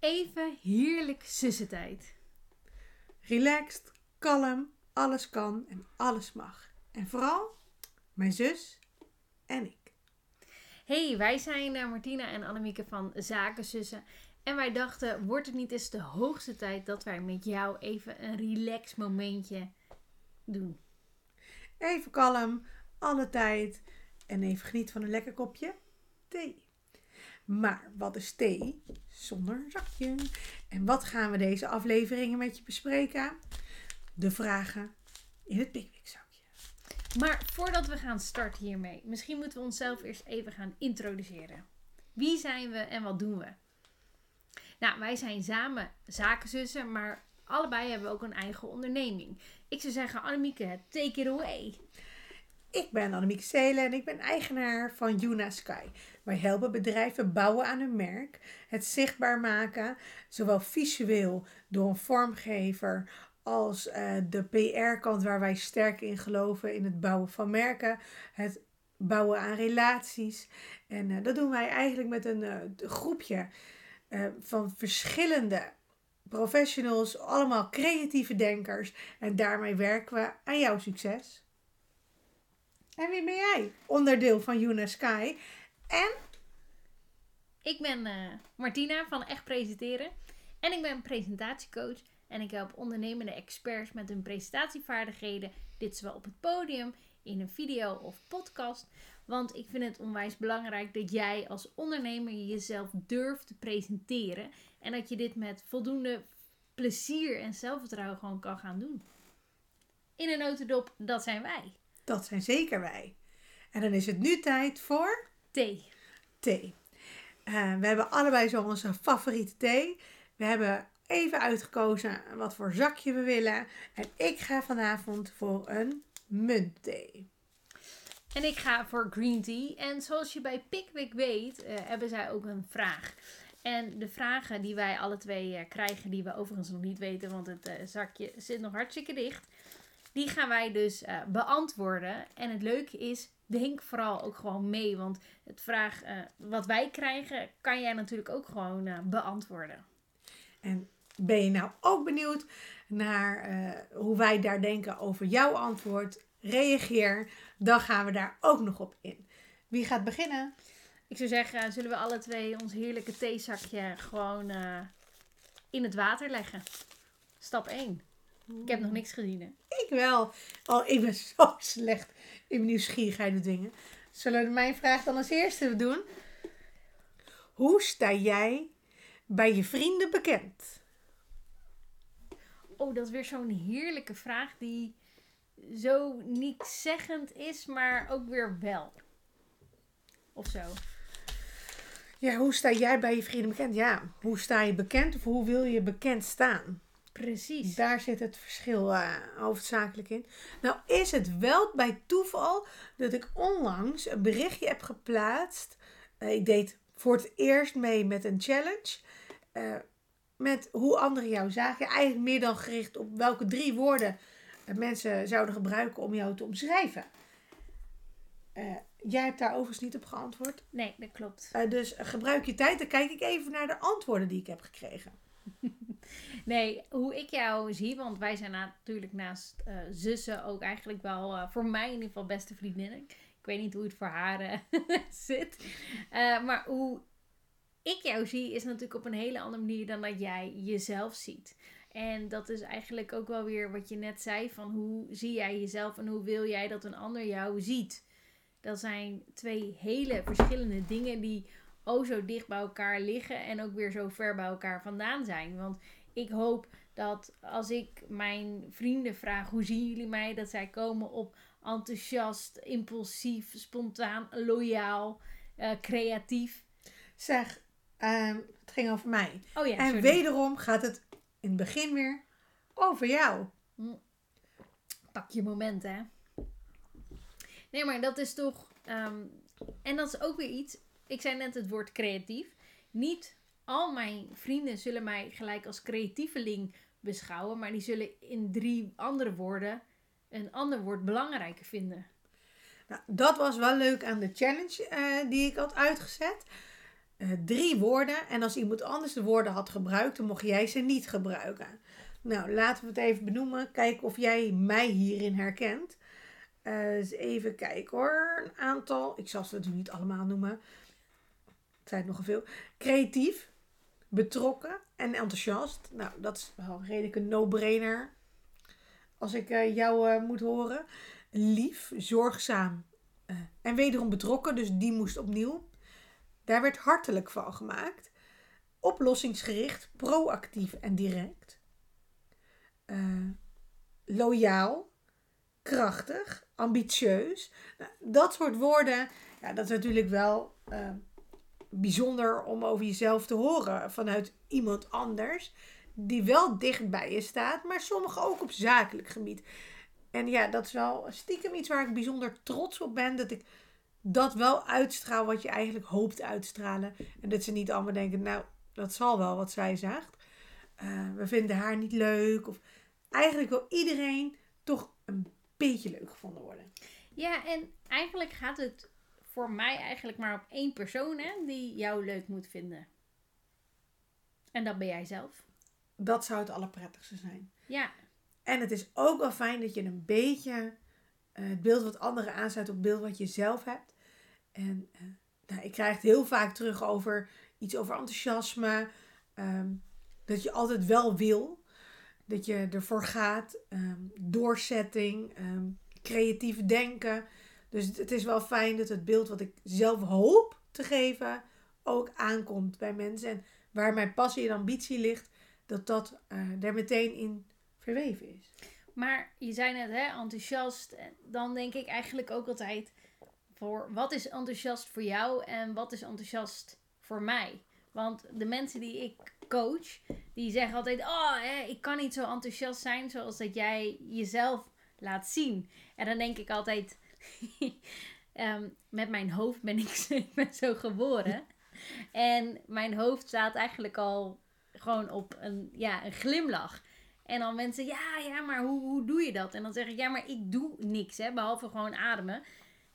even heerlijk zussentijd. Relaxed, kalm, alles kan en alles mag. En vooral mijn zus en ik. Hey, wij zijn uh, Martina en Annemieke van Zakenzussen. En wij dachten, wordt het niet eens de hoogste tijd dat wij met jou even een relax momentje doen? Even kalm, alle tijd en even genieten van een lekker kopje thee. Maar wat is thee zonder zakje? En wat gaan we deze afleveringen met je bespreken? De vragen in het pickwickzakje. Maar voordat we gaan starten hiermee, misschien moeten we onszelf eerst even gaan introduceren. Wie zijn we en wat doen we? Nou, wij zijn samen zakenzussen, maar allebei hebben we ook een eigen onderneming. Ik zou zeggen, Annemieke, take it away. Ik ben Annemieke Seelen en ik ben eigenaar van Yuna Sky. Wij helpen bedrijven bouwen aan hun merk, het zichtbaar maken, zowel visueel door een vormgever als uh, de PR-kant waar wij sterk in geloven in het bouwen van merken, het bouwen aan relaties. En uh, dat doen wij eigenlijk met een uh, groepje van verschillende professionals, allemaal creatieve denkers. En daarmee werken we aan jouw succes. En wie ben jij? Onderdeel van Yuna Sky. En? Ik ben Martina van Echt Presenteren. En ik ben presentatiecoach en ik help ondernemende experts met hun presentatievaardigheden. Dit zowel op het podium, in een video of podcast. Want ik vind het onwijs belangrijk dat jij als ondernemer jezelf durft te presenteren. En dat je dit met voldoende plezier en zelfvertrouwen gewoon kan gaan doen. In een notendop, dat zijn wij. Dat zijn zeker wij. En dan is het nu tijd voor... Thee. Thee. Uh, we hebben allebei zo onze favoriete thee. We hebben even uitgekozen wat voor zakje we willen. En ik ga vanavond voor een muntthee. En ik ga voor green tea. En zoals je bij Pickwick weet, uh, hebben zij ook een vraag. En de vragen die wij alle twee uh, krijgen, die we overigens nog niet weten, want het zakje zit nog hartstikke dicht. Die gaan wij dus beantwoorden. En het leuke is, denk vooral ook gewoon mee. Want het vraag wat wij krijgen, kan jij natuurlijk ook gewoon beantwoorden. En ben je nou ook benieuwd naar hoe wij daar denken over jouw antwoord? Reageer, dan gaan we daar ook nog op in. Wie gaat beginnen? Ik zou zeggen, zullen we alle twee ons heerlijke theezakje gewoon in het water leggen? Stap 1. Ik heb nog niks gezien, hè? Ik wel. Oh, ik ben zo slecht in nieuwsgierigheid dingen. Zullen we mijn vraag dan als eerste doen? Hoe sta jij bij je vrienden bekend? oh, dat is weer zo'n heerlijke vraag die zo niet zeggend is, maar ook weer wel. Of zo. Ja, hoe sta jij bij je vrienden bekend? Ja, hoe sta je bekend of hoe wil je bekend staan? Precies. Daar zit het verschil uh, hoofdzakelijk in. Nou is het wel bij toeval dat ik onlangs een berichtje heb geplaatst. Uh, ik deed voor het eerst mee met een challenge. Uh, met hoe anderen jou zagen. Eigenlijk meer dan gericht op welke drie woorden mensen zouden gebruiken om jou te omschrijven. Jij hebt daar overigens niet op geantwoord. Nee, dat klopt. Dus gebruik je tijd. Dan kijk ik even naar de antwoorden die ik heb gekregen. nee, hoe ik jou zie, want wij zijn natuurlijk naast uh, zussen ook eigenlijk wel voor mij in ieder geval beste vriendinnen. Ik weet niet hoe het voor haar zit. maar hoe ik jou zie, is natuurlijk op een hele andere manier dan dat jij jezelf ziet. En dat is eigenlijk ook wel weer wat je net zei: van hoe zie jij jezelf en hoe wil jij dat een ander jou ziet? Dat zijn twee hele verschillende dingen die oh zo dicht bij elkaar liggen en ook weer zo ver bij elkaar vandaan zijn. Want ik hoop dat als ik mijn vrienden vraag hoe zien jullie mij, dat zij komen op enthousiast, impulsief, spontaan, loyaal, uh, creatief. Zeg, Um, het ging over mij. Oh ja, en wederom gaat het in het begin weer over jou. Hm. Pak je moment, hè? Nee, maar dat is toch. Um, en dat is ook weer iets. Ik zei net het woord creatief. Niet al mijn vrienden zullen mij gelijk als creatieveling beschouwen, maar die zullen in drie andere woorden een ander woord belangrijker vinden. Nou, dat was wel leuk aan de challenge uh, die ik had uitgezet. eh, drie woorden. En als iemand anders de woorden had gebruikt, dan mocht jij ze niet gebruiken. Nou, laten we het even benoemen. Kijken of jij mij hierin herkent. Uh, eens even kijken hoor. Een aantal. Ik zal ze natuurlijk niet allemaal noemen. Het zijn nog veel. Creatief, betrokken en enthousiast. Nou, dat is wel redelijk een no-brainer. Als ik uh, jou uh, moet horen. Lief, zorgzaam en wederom betrokken. Dus die moest opnieuw. Daar werd hartelijk van gemaakt. Oplossingsgericht, proactief en direct. Loyaal, krachtig, ambitieus. Nou, dat soort woorden, ja, dat is natuurlijk wel bijzonder om over jezelf te horen vanuit iemand anders. Die wel dicht bij je staat, maar sommige ook op zakelijk gebied. En ja, dat is wel stiekem iets waar ik bijzonder trots op ben. Dat ik dat wel uitstraal wat je eigenlijk hoopt uitstralen. En dat ze niet allemaal denken, nou, dat zal wel wat zij zegt. Uh, we vinden haar niet leuk. Of eigenlijk wil iedereen toch een beetje leuk gevonden worden. Ja, en eigenlijk gaat het voor mij eigenlijk maar op één persoon hè, die jou leuk moet vinden. En dat ben jij zelf. Dat zou het allerprettigste zijn. Ja. En het is ook wel fijn dat je een beetje uh, het beeld wat anderen aansluit op het beeld wat je zelf hebt. En uh, nou, ik krijg het heel vaak terug over iets over enthousiasme. Um, dat je altijd wel wil. Dat je ervoor gaat. Um, doorzetting. Um, creatief denken. Dus het, is wel fijn dat het beeld wat ik zelf hoop te geven. ook aankomt bij mensen. En waar mijn passie en ambitie ligt. dat dat uh, er meteen in verweven is. Maar je zei net, hè, enthousiast. Dan denk ik eigenlijk ook altijd voor wat is enthousiast voor jou en wat is enthousiast voor mij. Want de mensen die ik coach, die zeggen altijd: Oh, hè, ik kan niet zo enthousiast zijn zoals dat jij jezelf laat zien. En dan denk ik altijd: um, Met mijn hoofd ben ik, zo geboren. En mijn hoofd staat eigenlijk al gewoon op een, ja, een glimlach. En dan mensen, ja, ja, maar hoe, hoe doe je dat? En dan zeg ik, ja, maar ik doe niks, hè, behalve gewoon ademen.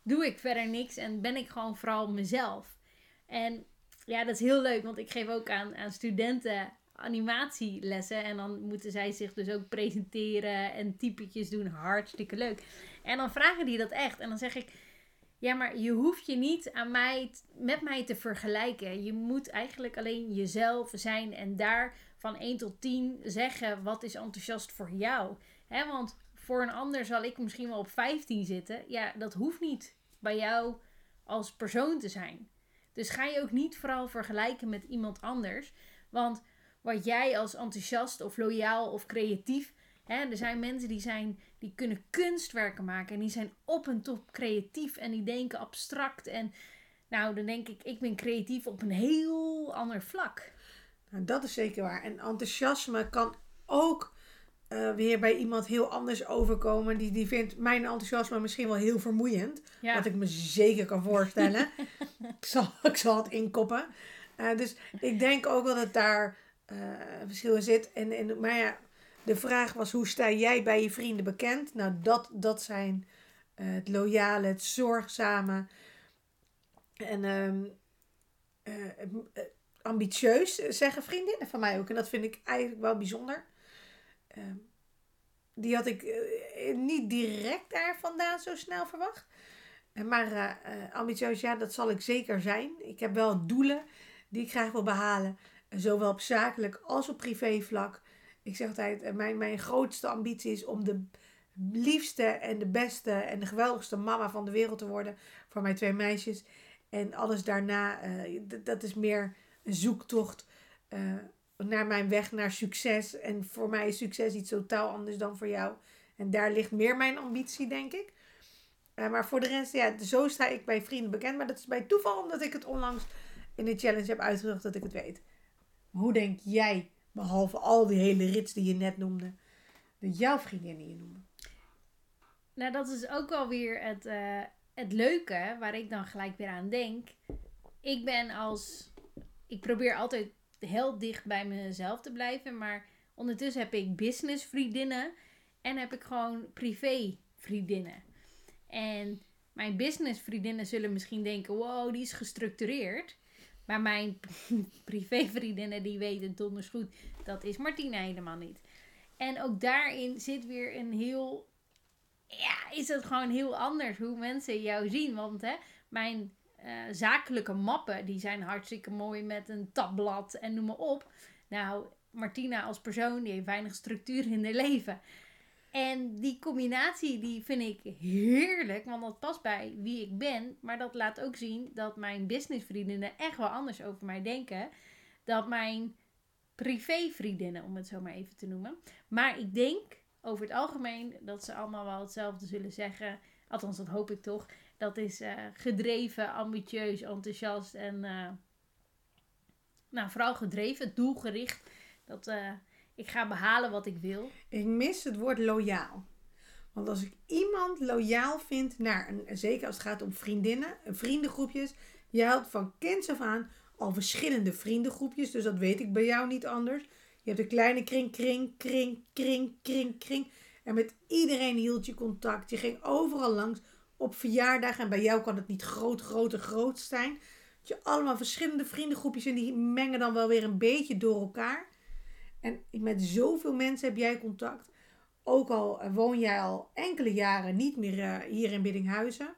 Doe ik verder niks en ben ik gewoon vooral mezelf. En ja, dat is heel leuk, want ik geef ook aan, aan studenten animatielessen. En dan moeten zij zich dus ook presenteren en typetjes doen. Hartstikke leuk. En dan vragen die dat echt. En dan zeg ik, ja, maar je hoeft je niet aan mij, met mij te vergelijken. Je moet eigenlijk alleen jezelf zijn en daar van 1 tot 10 zeggen wat is enthousiast voor jou. He, want voor een ander zal ik misschien wel op 15 zitten. Ja, dat hoeft niet bij jou als persoon te zijn. Dus ga je ook niet vooral vergelijken met iemand anders. Want wat jij als enthousiast of loyaal of creatief. Hè, er zijn mensen die, zijn, die kunnen kunstwerken maken. En die zijn op en top creatief. En die denken abstract. En nou, dan denk ik, ik ben creatief op een heel ander vlak. Nou, dat is zeker waar. En enthousiasme kan ook uh, weer bij iemand heel anders overkomen. Die, die vindt mijn enthousiasme misschien wel heel vermoeiend. Ja. Wat ik me zeker kan voorstellen. ik, zal, ik zal het inkoppen. Uh, dus ik denk ook dat het daar verschil in zit. En, en, maar ja, de vraag was: hoe sta jij bij je vrienden bekend? Nou, dat, dat zijn het loyale, het zorgzame. En ambitieus, eh, zeggen vriendinnen van mij ook. En dat vind ik eigenlijk wel bijzonder. Uh, die had ik niet direct daar vandaan zo snel verwacht. Maar ambitieus, ja, dat zal ik zeker zijn. Ik heb wel doelen die ik graag wil behalen. Zowel op zakelijk als op privévlak. Ik zeg altijd, mijn, mijn grootste ambitie is om de liefste en de beste en de geweldigste mama van de wereld te worden voor mijn twee meisjes. En alles daarna, dat is meer een zoektocht uh, naar mijn weg naar succes. En voor mij is succes iets totaal anders dan voor jou. En daar ligt meer mijn ambitie, denk ik. Maar voor de rest, ja, zo sta ik bij vrienden bekend. Maar dat is bij toeval omdat ik het onlangs in de challenge heb uitgezocht dat ik het weet. Hoe denk jij, behalve al die hele rits die je net noemde, dat jouw vriendinnen je noemen? Nou, dat is ook wel weer het, uh, het leuke waar ik dan gelijk weer aan denk. Ik ben als ik probeer altijd heel dicht bij mezelf te blijven. Maar ondertussen heb ik business vriendinnen en heb ik gewoon privé vriendinnen. En mijn business vriendinnen zullen misschien denken: wow, die is gestructureerd. Maar mijn privévriendinnen die weten donders goed, dat is Martina helemaal niet. En ook daarin zit weer een heel, ja, is het gewoon heel anders hoe mensen jou zien. Want hè, mijn eh, zakelijke mappen, die zijn hartstikke mooi met een tabblad en noem maar op. Nou, Martina als persoon, die heeft weinig structuur in haar leven. En die combinatie, die vind ik heerlijk, want dat past bij wie ik ben. Maar dat laat ook zien dat mijn businessvriendinnen echt wel anders over mij denken. Dat mijn privévriendinnen, om het zo maar even te noemen. Maar ik denk over het algemeen dat ze allemaal wel hetzelfde zullen zeggen. Althans, dat hoop ik toch. Dat is uh, gedreven, ambitieus, enthousiast en uh, nou, vooral gedreven, doelgericht. Dat uh, ik ga behalen wat ik wil. Ik mis het woord loyaal. Want als ik iemand loyaal vind naar, een, zeker als het gaat om vriendinnen, vriendengroepjes. Je houdt van kinds af aan al verschillende vriendengroepjes. Dus dat weet ik bij jou niet anders. Je hebt een kleine kring, kring, kring, kring, kring, kring. En met iedereen hield je contact. Je ging overal langs op verjaardagen. En bij jou kan het niet groot, groot en groot zijn. Dat je allemaal verschillende vriendengroepjes en die mengen dan wel weer een beetje door elkaar. En met zoveel mensen heb jij contact. Ook al eh, woon jij al enkele jaren niet meer uh, hier in Biddinghuizen.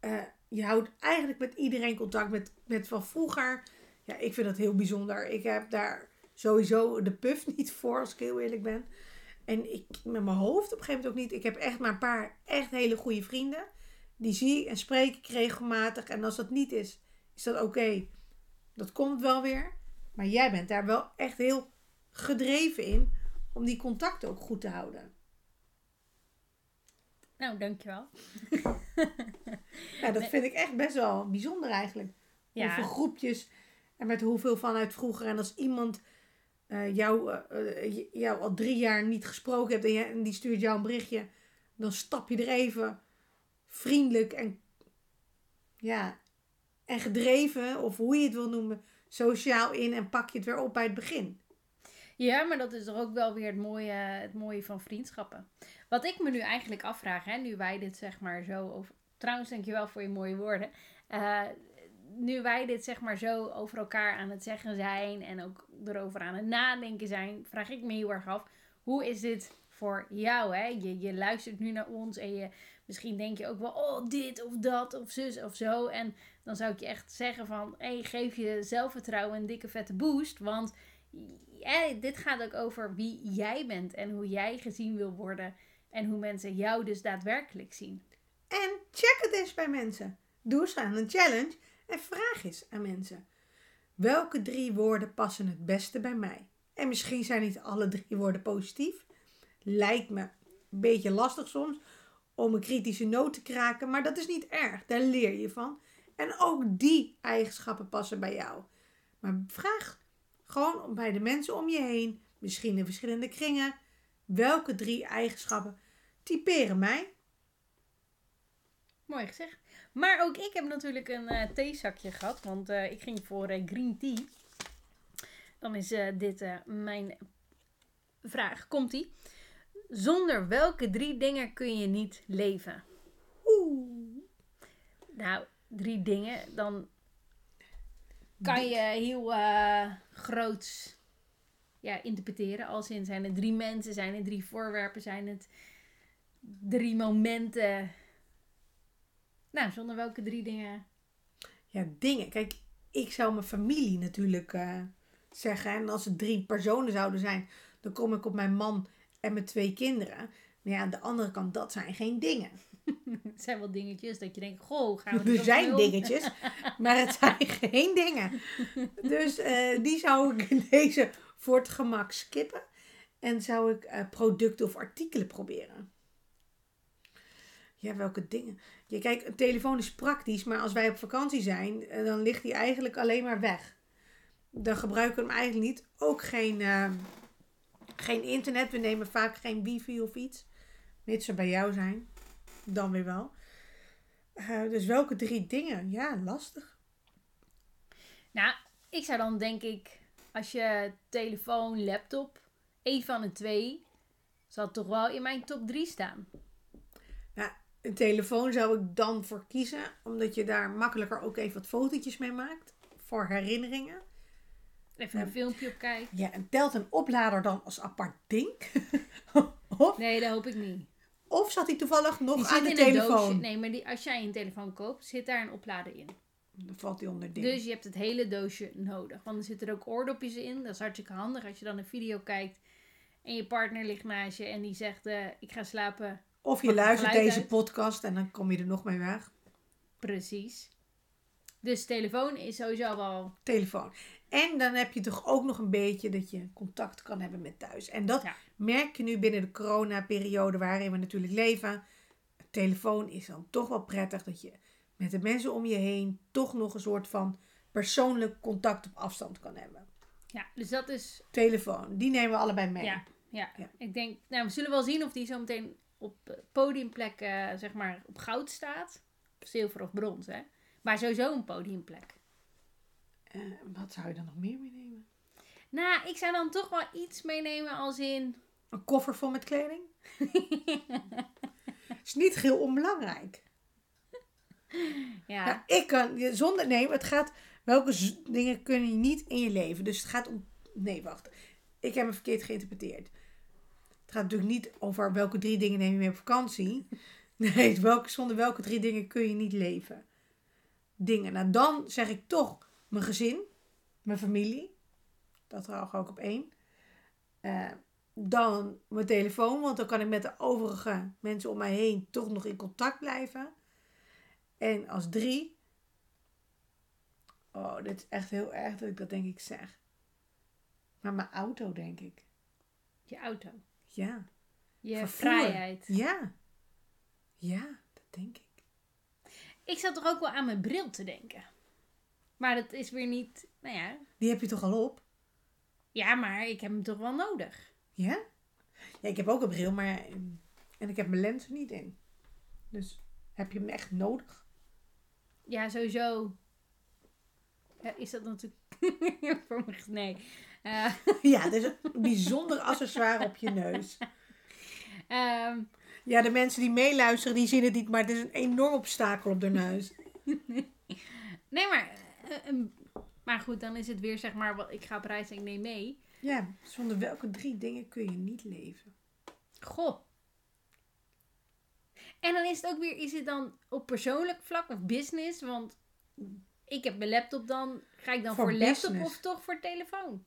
Uh, je houdt eigenlijk met iedereen contact. Met, met van vroeger. Ja, ik vind dat heel bijzonder. Ik heb daar sowieso de puff niet voor, als ik heel eerlijk ben. En ik met mijn hoofd op een gegeven moment ook niet. Ik heb echt maar een paar echt hele goede vrienden. Die zie en spreek ik regelmatig. En als dat niet is, is dat oké. Dat komt wel weer. Maar jij bent daar wel echt heel gedreven in om die contacten ook goed te houden. Nou, dankjewel. ja, dat vind ik echt best wel bijzonder eigenlijk. Ja. Hoeveel groepjes en met hoeveel vanuit vroeger. En als iemand uh, jou, uh, jou al drie jaar niet gesproken hebt en, je, en die stuurt jou een berichtje, dan stap je er even vriendelijk en, ja, en gedreven, of hoe je het wil noemen, sociaal in en pak je het weer op bij het begin. Ja, maar dat is er ook wel weer het mooie, het mooie van vriendschappen. Wat ik me nu eigenlijk afvraag, hè, nu wij dit zeg maar zo over. Trouwens, dankjewel voor je mooie woorden. Uh, nu wij dit zeg maar zo over elkaar aan het zeggen zijn en ook erover aan het nadenken zijn, vraag ik me heel erg af: hoe is dit voor jou? Hè? Je, je luistert nu naar ons en je, misschien denk je ook wel: oh, dit of dat of zus of zo. En dan zou ik je echt zeggen: van hey, geef je zelfvertrouwen een dikke vette boost. Want ja, dit gaat ook over wie jij bent en hoe jij gezien wil worden. En hoe mensen jou dus daadwerkelijk zien. En check het eens bij mensen. Doe eens aan een challenge en vraag eens aan mensen. Welke drie woorden passen het beste bij mij? En misschien zijn niet alle drie woorden positief. Lijkt me een beetje lastig soms om een kritische noot te kraken, maar dat is niet erg. Daar leer je van. En ook die eigenschappen passen bij jou. Maar vraag gewoon bij de mensen om je heen, misschien in verschillende kringen, welke drie eigenschappen typeren mij? Mooi gezegd. Maar ook ik heb natuurlijk een uh, theezakje gehad, want uh, ik ging voor uh, green tea. Dan is dit mijn vraag. Komt-ie. Zonder welke drie dingen kun je niet leven? Oeh. Nou, drie dingen. Dan kan je heel groots ja, interpreteren. Als in zijn het drie mensen, zijn het drie voorwerpen, zijn het drie momenten nou, zonder welke drie dingen? Ja, dingen. Kijk, ik zou mijn familie natuurlijk uh, zeggen. En als het drie personen zouden zijn, dan kom ik op mijn man en mijn twee kinderen. Maar ja, aan de andere kant, dat zijn geen dingen. het zijn wel dingetjes dat je denkt, goh, gaan we Er zijn dingetjes, maar het zijn geen dingen. Dus uh, die zou ik in deze voor het gemak skippen. En zou ik uh, producten of artikelen proberen. Ja, welke dingen? Je kijk, een telefoon is praktisch, maar als wij op vakantie zijn, eh, dan ligt die eigenlijk alleen maar weg. Dan gebruiken we hem eigenlijk niet. Ook geen, uh, geen internet. We nemen vaak geen wifi of iets. Mits ze bij jou zijn. Dan weer wel. Uh, dus welke drie dingen? Ja, lastig. Nou, ik zou dan denk ik, als je telefoon, laptop, één van de twee, zal toch wel in mijn top drie staan. Ja, Een telefoon zou ik dan voor kiezen, omdat je daar makkelijker ook even wat fotootjes mee maakt. Voor herinneringen. Even een filmpje op kijken. Ja, en telt een oplader dan als apart ding? of, Nee, dat hoop ik niet. of zat hij toevallig nog Die aan de telefoon? Nee, maar die, als jij een telefoon koopt, zit daar een oplader in. Dan valt hij onder ding. Dus je hebt het hele doosje nodig. Want er zitten ook oordopjes in. Dat is hartstikke handig als je dan een video kijkt. En je partner ligt naast je en die zegt: eh, Ik ga slapen. of je luistert deze uit. podcast en dan kom je er nog mee weg. Precies. Dus telefoon is sowieso wel. Telefoon. En dan heb je toch ook nog een beetje dat je contact kan hebben met thuis. En dat Ja. merk je nu binnen de coronaperiode waarin we natuurlijk leven. Telefoon is dan toch wel prettig dat je met de mensen om je heen toch nog een soort van persoonlijk contact op afstand kan hebben. Ja, dus dat is. Telefoon, die nemen we allebei mee. Ja, ja. Ja. Ik denk, nou, we zullen wel zien of die zo meteen op eh, podiumplek, eh, zeg maar, op goud staat. Zilver of brons, hè. Maar sowieso een podiumplek. Eh, wat zou je dan nog meer meenemen? Nou, ik zou dan toch wel iets meenemen als in. Een koffer vol met kleding? is niet heel onbelangrijk. ja, Nou, ik kan je zonder. Nee, het gaat. Welke dingen kun je niet in je leven? Dus het gaat om. Nee, wacht. Ik heb me verkeerd geïnterpreteerd. Het gaat natuurlijk niet over welke drie dingen neem je mee op vakantie. Nee, welke, zonder welke drie dingen kun je niet leven. Dingen. Nou, dan zeg ik toch mijn gezin, mijn familie. Dat hou ik ook op één. Eh, dan mijn telefoon, want dan kan ik met de overige mensen om mij heen toch nog in contact blijven. En als drie. Oh, dit is echt heel erg dat ik dat denk ik zeg. Maar mijn auto, denk ik. je auto. Ja. Je Vervoer. vrijheid. Ja. Ja, dat denk ik. Ik zat toch ook wel aan mijn bril te denken. Maar dat is weer niet. Nou ja. Die heb je toch al op? Ja, maar ik heb hem toch wel nodig. Ja? Ja, ik heb ook een bril, maar. En ik heb mijn lens er niet in. Dus heb je hem echt nodig? Ja, sowieso. Ja, is dat natuurlijk. voor me. Nee. Eh, Ja, het is een bijzonder accessoire op je neus. ehm, Ja, de mensen die meeluisteren, die zien het niet, maar het is een enorm obstakel op de neus. nee, maar. Eh, een- maar goed, dan is het weer zeg maar. wat- Ik ga op reis en ik neem mee. Ja, zonder welke drie dingen kun je niet leven? Goh. En dan is het ook weer, is het dan op persoonlijk vlak of business? Want ik heb mijn laptop dan, ga ik dan Voor voor, laptop business. of toch voor telefoon?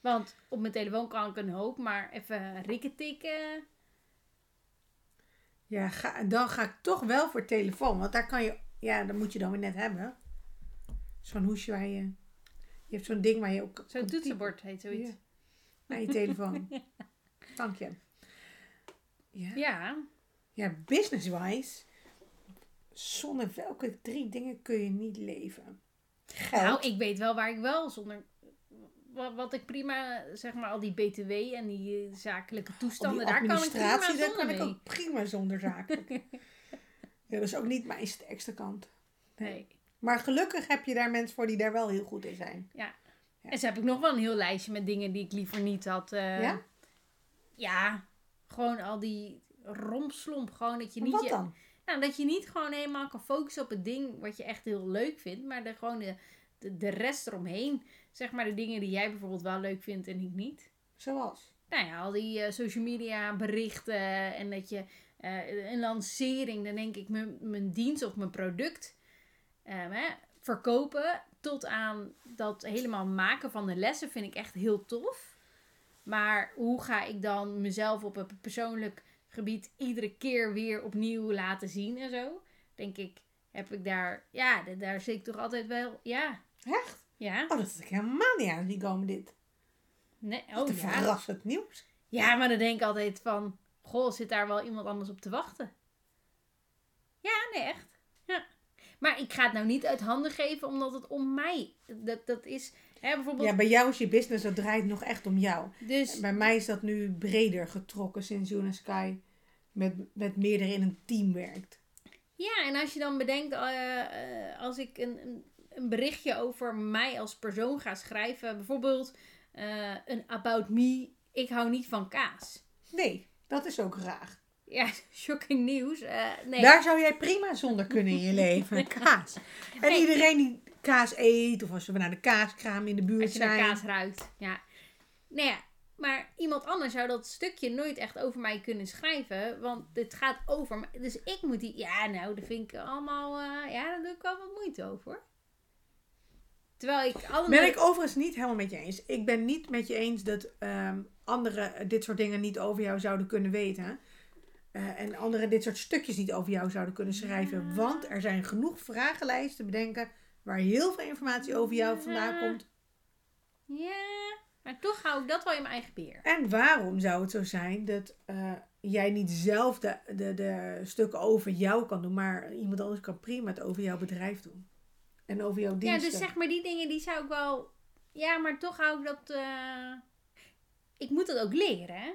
Want op mijn telefoon kan ik een hoop, maar even rikken tikken. Ja, ga, dan ga ik toch wel voor telefoon. Want daar kan je, ja, dat moet je dan weer net hebben. Zo'n hoesje waar je, je hebt zo'n ding waar je ook Zo'n toetsenbord heet zoiets. Ja. Naar je telefoon. Dank je. Ja, Ja. ja business-wise, zonder welke drie dingen kun je niet leven? Geld. Nou, ik weet wel waar ik wel zonder... Wat, ik prima, zeg maar, al die BTW en die eh, zakelijke Op die toestanden, daar kan ik prima administratie, daar zonder kan ik ook prima zonder zakelijk. ja, dat is ook niet mijn sterkste kant. Nee. Maar gelukkig heb je daar mensen voor die daar wel heel goed in zijn. Ja. En zo heb ik nog wel een heel lijstje met dingen die ik liever niet had. eh, Ja? Ja, gewoon al die rompslomp. Gewoon dat je Maar niet... wat je, dan? Nou, dat je niet gewoon helemaal kan focussen op het ding wat je echt heel leuk vindt. Maar de, gewoon de, de, de rest eromheen. Zeg maar de dingen die jij bijvoorbeeld wel leuk vindt en ik niet. Zoals? Nou ja, al die eh, social media berichten en dat je eh, een lancering, dan denk ik mijn, mijn dienst of mijn product eh, hè, verkopen tot aan dat helemaal maken van de lessen vind ik echt heel tof. Maar hoe ga ik dan mezelf op een persoonlijk gebied iedere keer weer opnieuw laten zien en zo? Denk ik, heb ik daar, ja, da- daar zit ik toch altijd wel, ja, Echt? ja. Oh, dat is ik helemaal niet aan die komen dit. Nee, oh ja. verrassend nieuws. Ja, maar dan denk ik altijd van... Goh, zit daar wel iemand anders op te wachten? Ja, nee, echt. Ja. Maar ik ga het nou niet uit handen geven omdat het om mij... Dat, dat is... Hè, bijvoorbeeld... Ja, bij jou is je business, dat draait nog echt om jou. dus... Bij mij is dat nu breder getrokken sinds Juna Sky met, met meerdere in een team werkt. Ja, en als je dan bedenkt... eh, eh, als ik een, een, een berichtje over mij als persoon ga schrijven... Bijvoorbeeld eh, een about me... Ik hou niet van kaas. Nee, dat is ook raar. Ja, shocking nieuws. Eh, nee. Daar zou jij prima zonder kunnen in je leven. Kaas. En iedereen die kaas eet, of als we naar de kaaskraam in de buurt Als je naar zijn. kaas ruikt. Ja. Nou ja, maar iemand anders zou dat stukje nooit echt over mij kunnen schrijven. Want het gaat over mij. Dus ik moet die... Ja, nou, dat vind ik allemaal... eh, ja, daar doe ik wel wat moeite over. hoor. Terwijl ik allemaal... Ben ik overigens niet helemaal met je eens. Ik ben niet met je eens dat ehm, anderen dit soort dingen niet over jou zouden kunnen weten. Eh, en anderen dit soort stukjes niet over jou zouden kunnen schrijven. Ja. Want er zijn genoeg vragenlijsten te bedenken waar heel veel informatie over jou vandaan Ja. komt. Ja, maar toch hou ik dat wel in mijn eigen beheer. En waarom zou het zo zijn dat eh, jij niet zelf de, de, de stukken over jou kan doen, maar iemand anders kan prima het over jouw bedrijf doen? En over jouw Ja, diensten. dus zeg maar die dingen die zou ik wel... Ja, maar toch hou ik dat... eh, Ik moet dat ook leren, hè?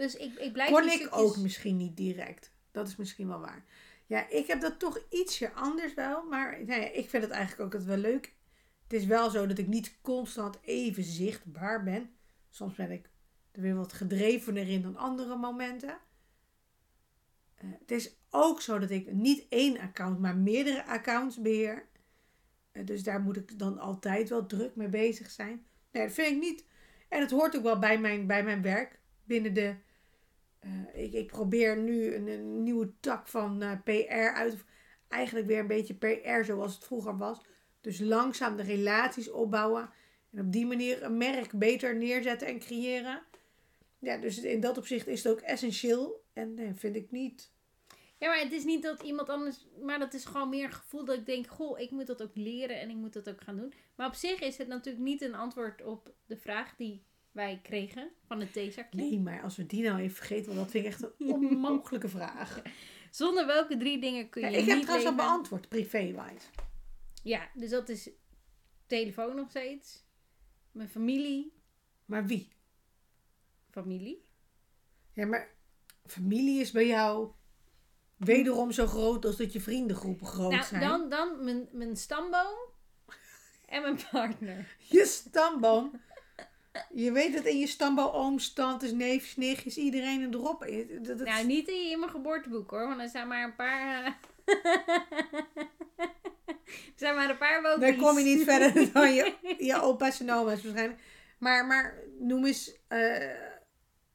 Dus ik, ik blijf Kon ik stukjes- ook misschien niet direct. Dat is misschien wel waar. Ja, ik heb dat toch ietsje anders wel. Maar nou ja, ik vind het eigenlijk ook het wel leuk. Het is wel zo dat ik niet constant even zichtbaar ben. Soms ben ik er weer wat gedrevener in dan andere momenten. Eh, het is ook zo dat ik niet één account, maar meerdere accounts beheer. Eh, dus daar moet ik dan altijd wel druk mee bezig zijn. Nee, dat vind ik niet. En het hoort ook wel bij mijn, bij mijn werk. Binnen de. Eh, ik, ik probeer nu een, een nieuwe tak van eh, PR uit. Eigenlijk weer een beetje PR zoals het vroeger was. Dus langzaam de relaties opbouwen. En op die manier een merk beter neerzetten en creëren. Ja, dus in dat opzicht is het ook essentieel. En nee, vind ik niet. Ja, maar het is niet dat iemand anders... Maar dat is gewoon meer een gevoel dat ik denk... Goh, ik moet dat ook leren en ik moet dat ook gaan doen. Maar op zich is het natuurlijk niet een antwoord op de vraag die wij kregen van het theezakje. Nee, maar als we die nou even vergeten, want dat vind ik echt een onmogelijke vraag. Zonder welke drie dingen kun Ja, je ik heb trouwens al beantwoord, privé-wise. Ja, dus dat is telefoon nog steeds. Mijn familie. Maar wie? Familie. Ja, maar familie is bij jou wederom zo groot als dat je vriendengroepen groot Nou, zijn. dan, dan mijn, mijn stamboom. En mijn partner. Je stamboom. Je weet dat in je stamboom ooms, tantes, neefjes, nichtjes, iedereen een drop is. Dat, dat- Nou, niet in mijn geboorteboek hoor, want er zijn maar een paar. eh, er zijn maar een paar Daar wopies. kom je niet verder dan je, je opa's en oma's waarschijnlijk. Maar, maar noem eens eh,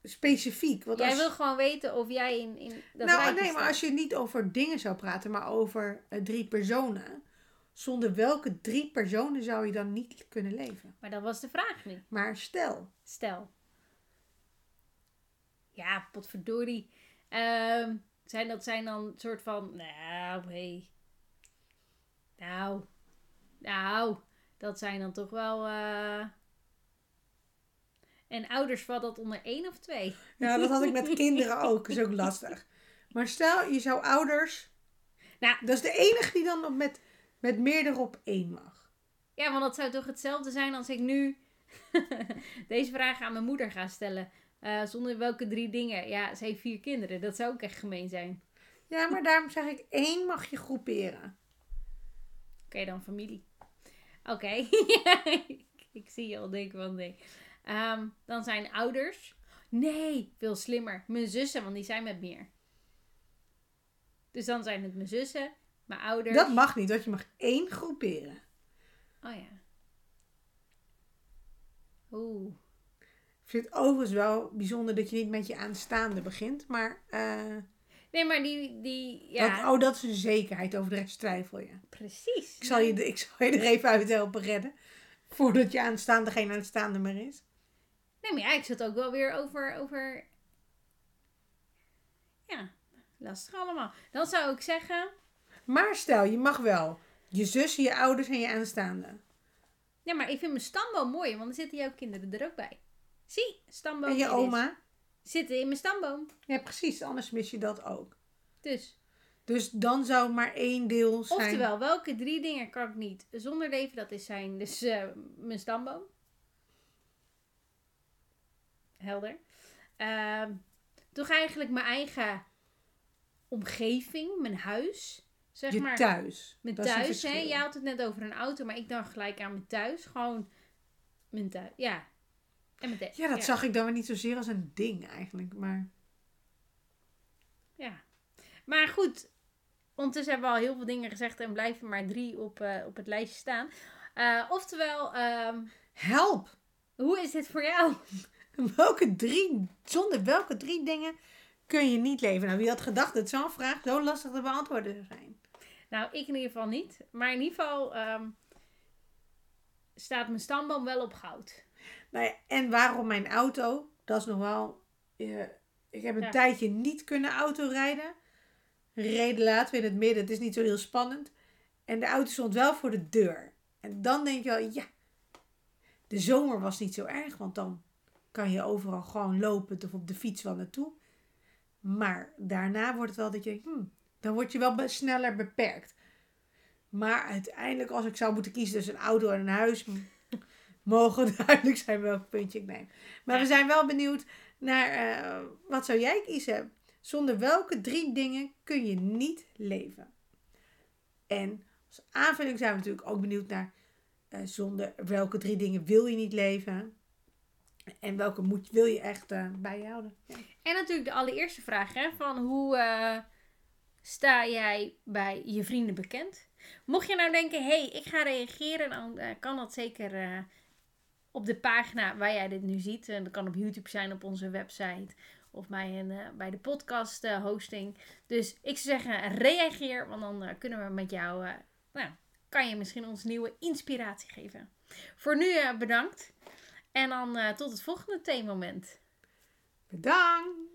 specifiek. Want Jij als, wil gewoon weten of jij in, in dat nou, nee, maar als je niet over dingen zou praten, maar over eh, drie personen. Zonder welke drie personen zou je dan niet kunnen leven? Maar dat was de vraag niet. Maar stel, Stel. Ja, potverdorie. Ehm zijn, dat zijn dan een soort van... Nou, hé. Nou. Nou. Dat zijn dan toch wel... eh, En ouders valt dat onder één of twee? ja, dat had ik met kinderen ook, is ook lastig. Maar stel, je zou ouders. Nou. dat is de enige die dan met, met meerdere op één mag. Ja, want dat zou toch hetzelfde zijn als ik nu deze vraag aan mijn moeder ga stellen. Eh, zonder welke drie dingen? Ja, ze heeft vier kinderen. Dat zou ook echt gemeen zijn. Ja, maar daarom zeg ik één mag je groeperen. Oké, dan familie. Oké. ik, ik zie je al denken van nee. Ehm, dan zijn ouders. Nee, veel slimmer. Mijn zussen, want die zijn met meer. Dus dan zijn het mijn zussen, mijn ouders. Dat mag niet, want je mag één groeperen. Oh ja. Oeh. Ik vind het overigens wel bijzonder dat je niet met je aanstaande begint. Maar eh, Nee, maar die, die ja, dat, oh, dat is een zekerheid. Over de rest twijfel je. precies. Ik zal je, ik zal je er even uit helpen redden. Voordat je aanstaande geen aanstaande meer is. Nee, maar ja, ik zit ook wel weer over, over... Ja, lastig allemaal. Dan zou ik zeggen... Maar stel, je mag wel je zus, je ouders en je aanstaande. Ja, maar ik vind mijn stamboom mooi, want dan zitten jouw kinderen er ook bij. Zie, stamboom. En je oma. Zitten in mijn stamboom. Ja, precies. Anders mis je dat ook. Dus, Dus dan zou maar één deel zijn. oftewel, welke drie dingen kan ik niet zonder leven? Dat is zijn, dus eh, mijn stamboom. Helder. Ehm, toch eigenlijk mijn eigen omgeving, mijn huis. Zeg je maar. thuis. Mijn een thuis, hè? Je had het net over een auto, maar ik dacht gelijk aan mijn thuis. Gewoon mijn thuis, ja. En mijn. Ja, dat zag ik dan weer niet zozeer als een ding eigenlijk. Maar Maar goed, ondertussen hebben we al heel veel dingen gezegd en blijven maar drie op, eh, op het lijstje staan. Eh, oftewel, ehm, Help! hoe is dit voor jou? Welke drie, zonder welke drie dingen kun je niet leven? Nou, wie had gedacht dat zo'n vraag zo lastig te beantwoorden zou zijn? Nou, ik in ieder geval niet. Maar in ieder geval ehm, staat mijn stamboom wel op goud. Nou ja, en waarom mijn auto? Dat is nog wel... eh, ik heb een Ja. tijdje niet kunnen autorijden. Reden later in het midden. Het is niet zo heel spannend. En de auto stond wel voor de deur. En dan denk je wel, ja... De zomer was niet zo erg, want dan kan je overal gewoon lopen of op de fiets wel naartoe. Maar daarna wordt het wel dat je denkt, hmm, dan word je wel sneller beperkt. Maar uiteindelijk, als ik zou moeten kiezen tussen een auto en een huis, mogen duidelijk zijn welk puntje ik neem. Maar we zijn wel benieuwd naar eh, wat zou jij kiezen? Zonder welke drie dingen kun je niet leven? En als aanvulling zijn we natuurlijk ook benieuwd naar eh, zonder welke drie dingen wil je niet leven? En welke moet, wil je echt eh, bij je houden? Ja. En natuurlijk de allereerste vraag, hè, van hoe eh, sta jij bij je vrienden bekend? Mocht je nou denken, hé, hey, ik ga reageren, dan eh, kan dat zeker eh, op de pagina waar jij dit nu ziet. En dat kan op YouTube zijn, op onze website of bij, een, eh, bij de podcast hosting. Dus ik zou zeggen, reageer, want dan kunnen we met jou, nou, kan je misschien ons nieuwe inspiratie geven. Voor nu bedankt. En dan tot het volgende theemoment. Bedankt!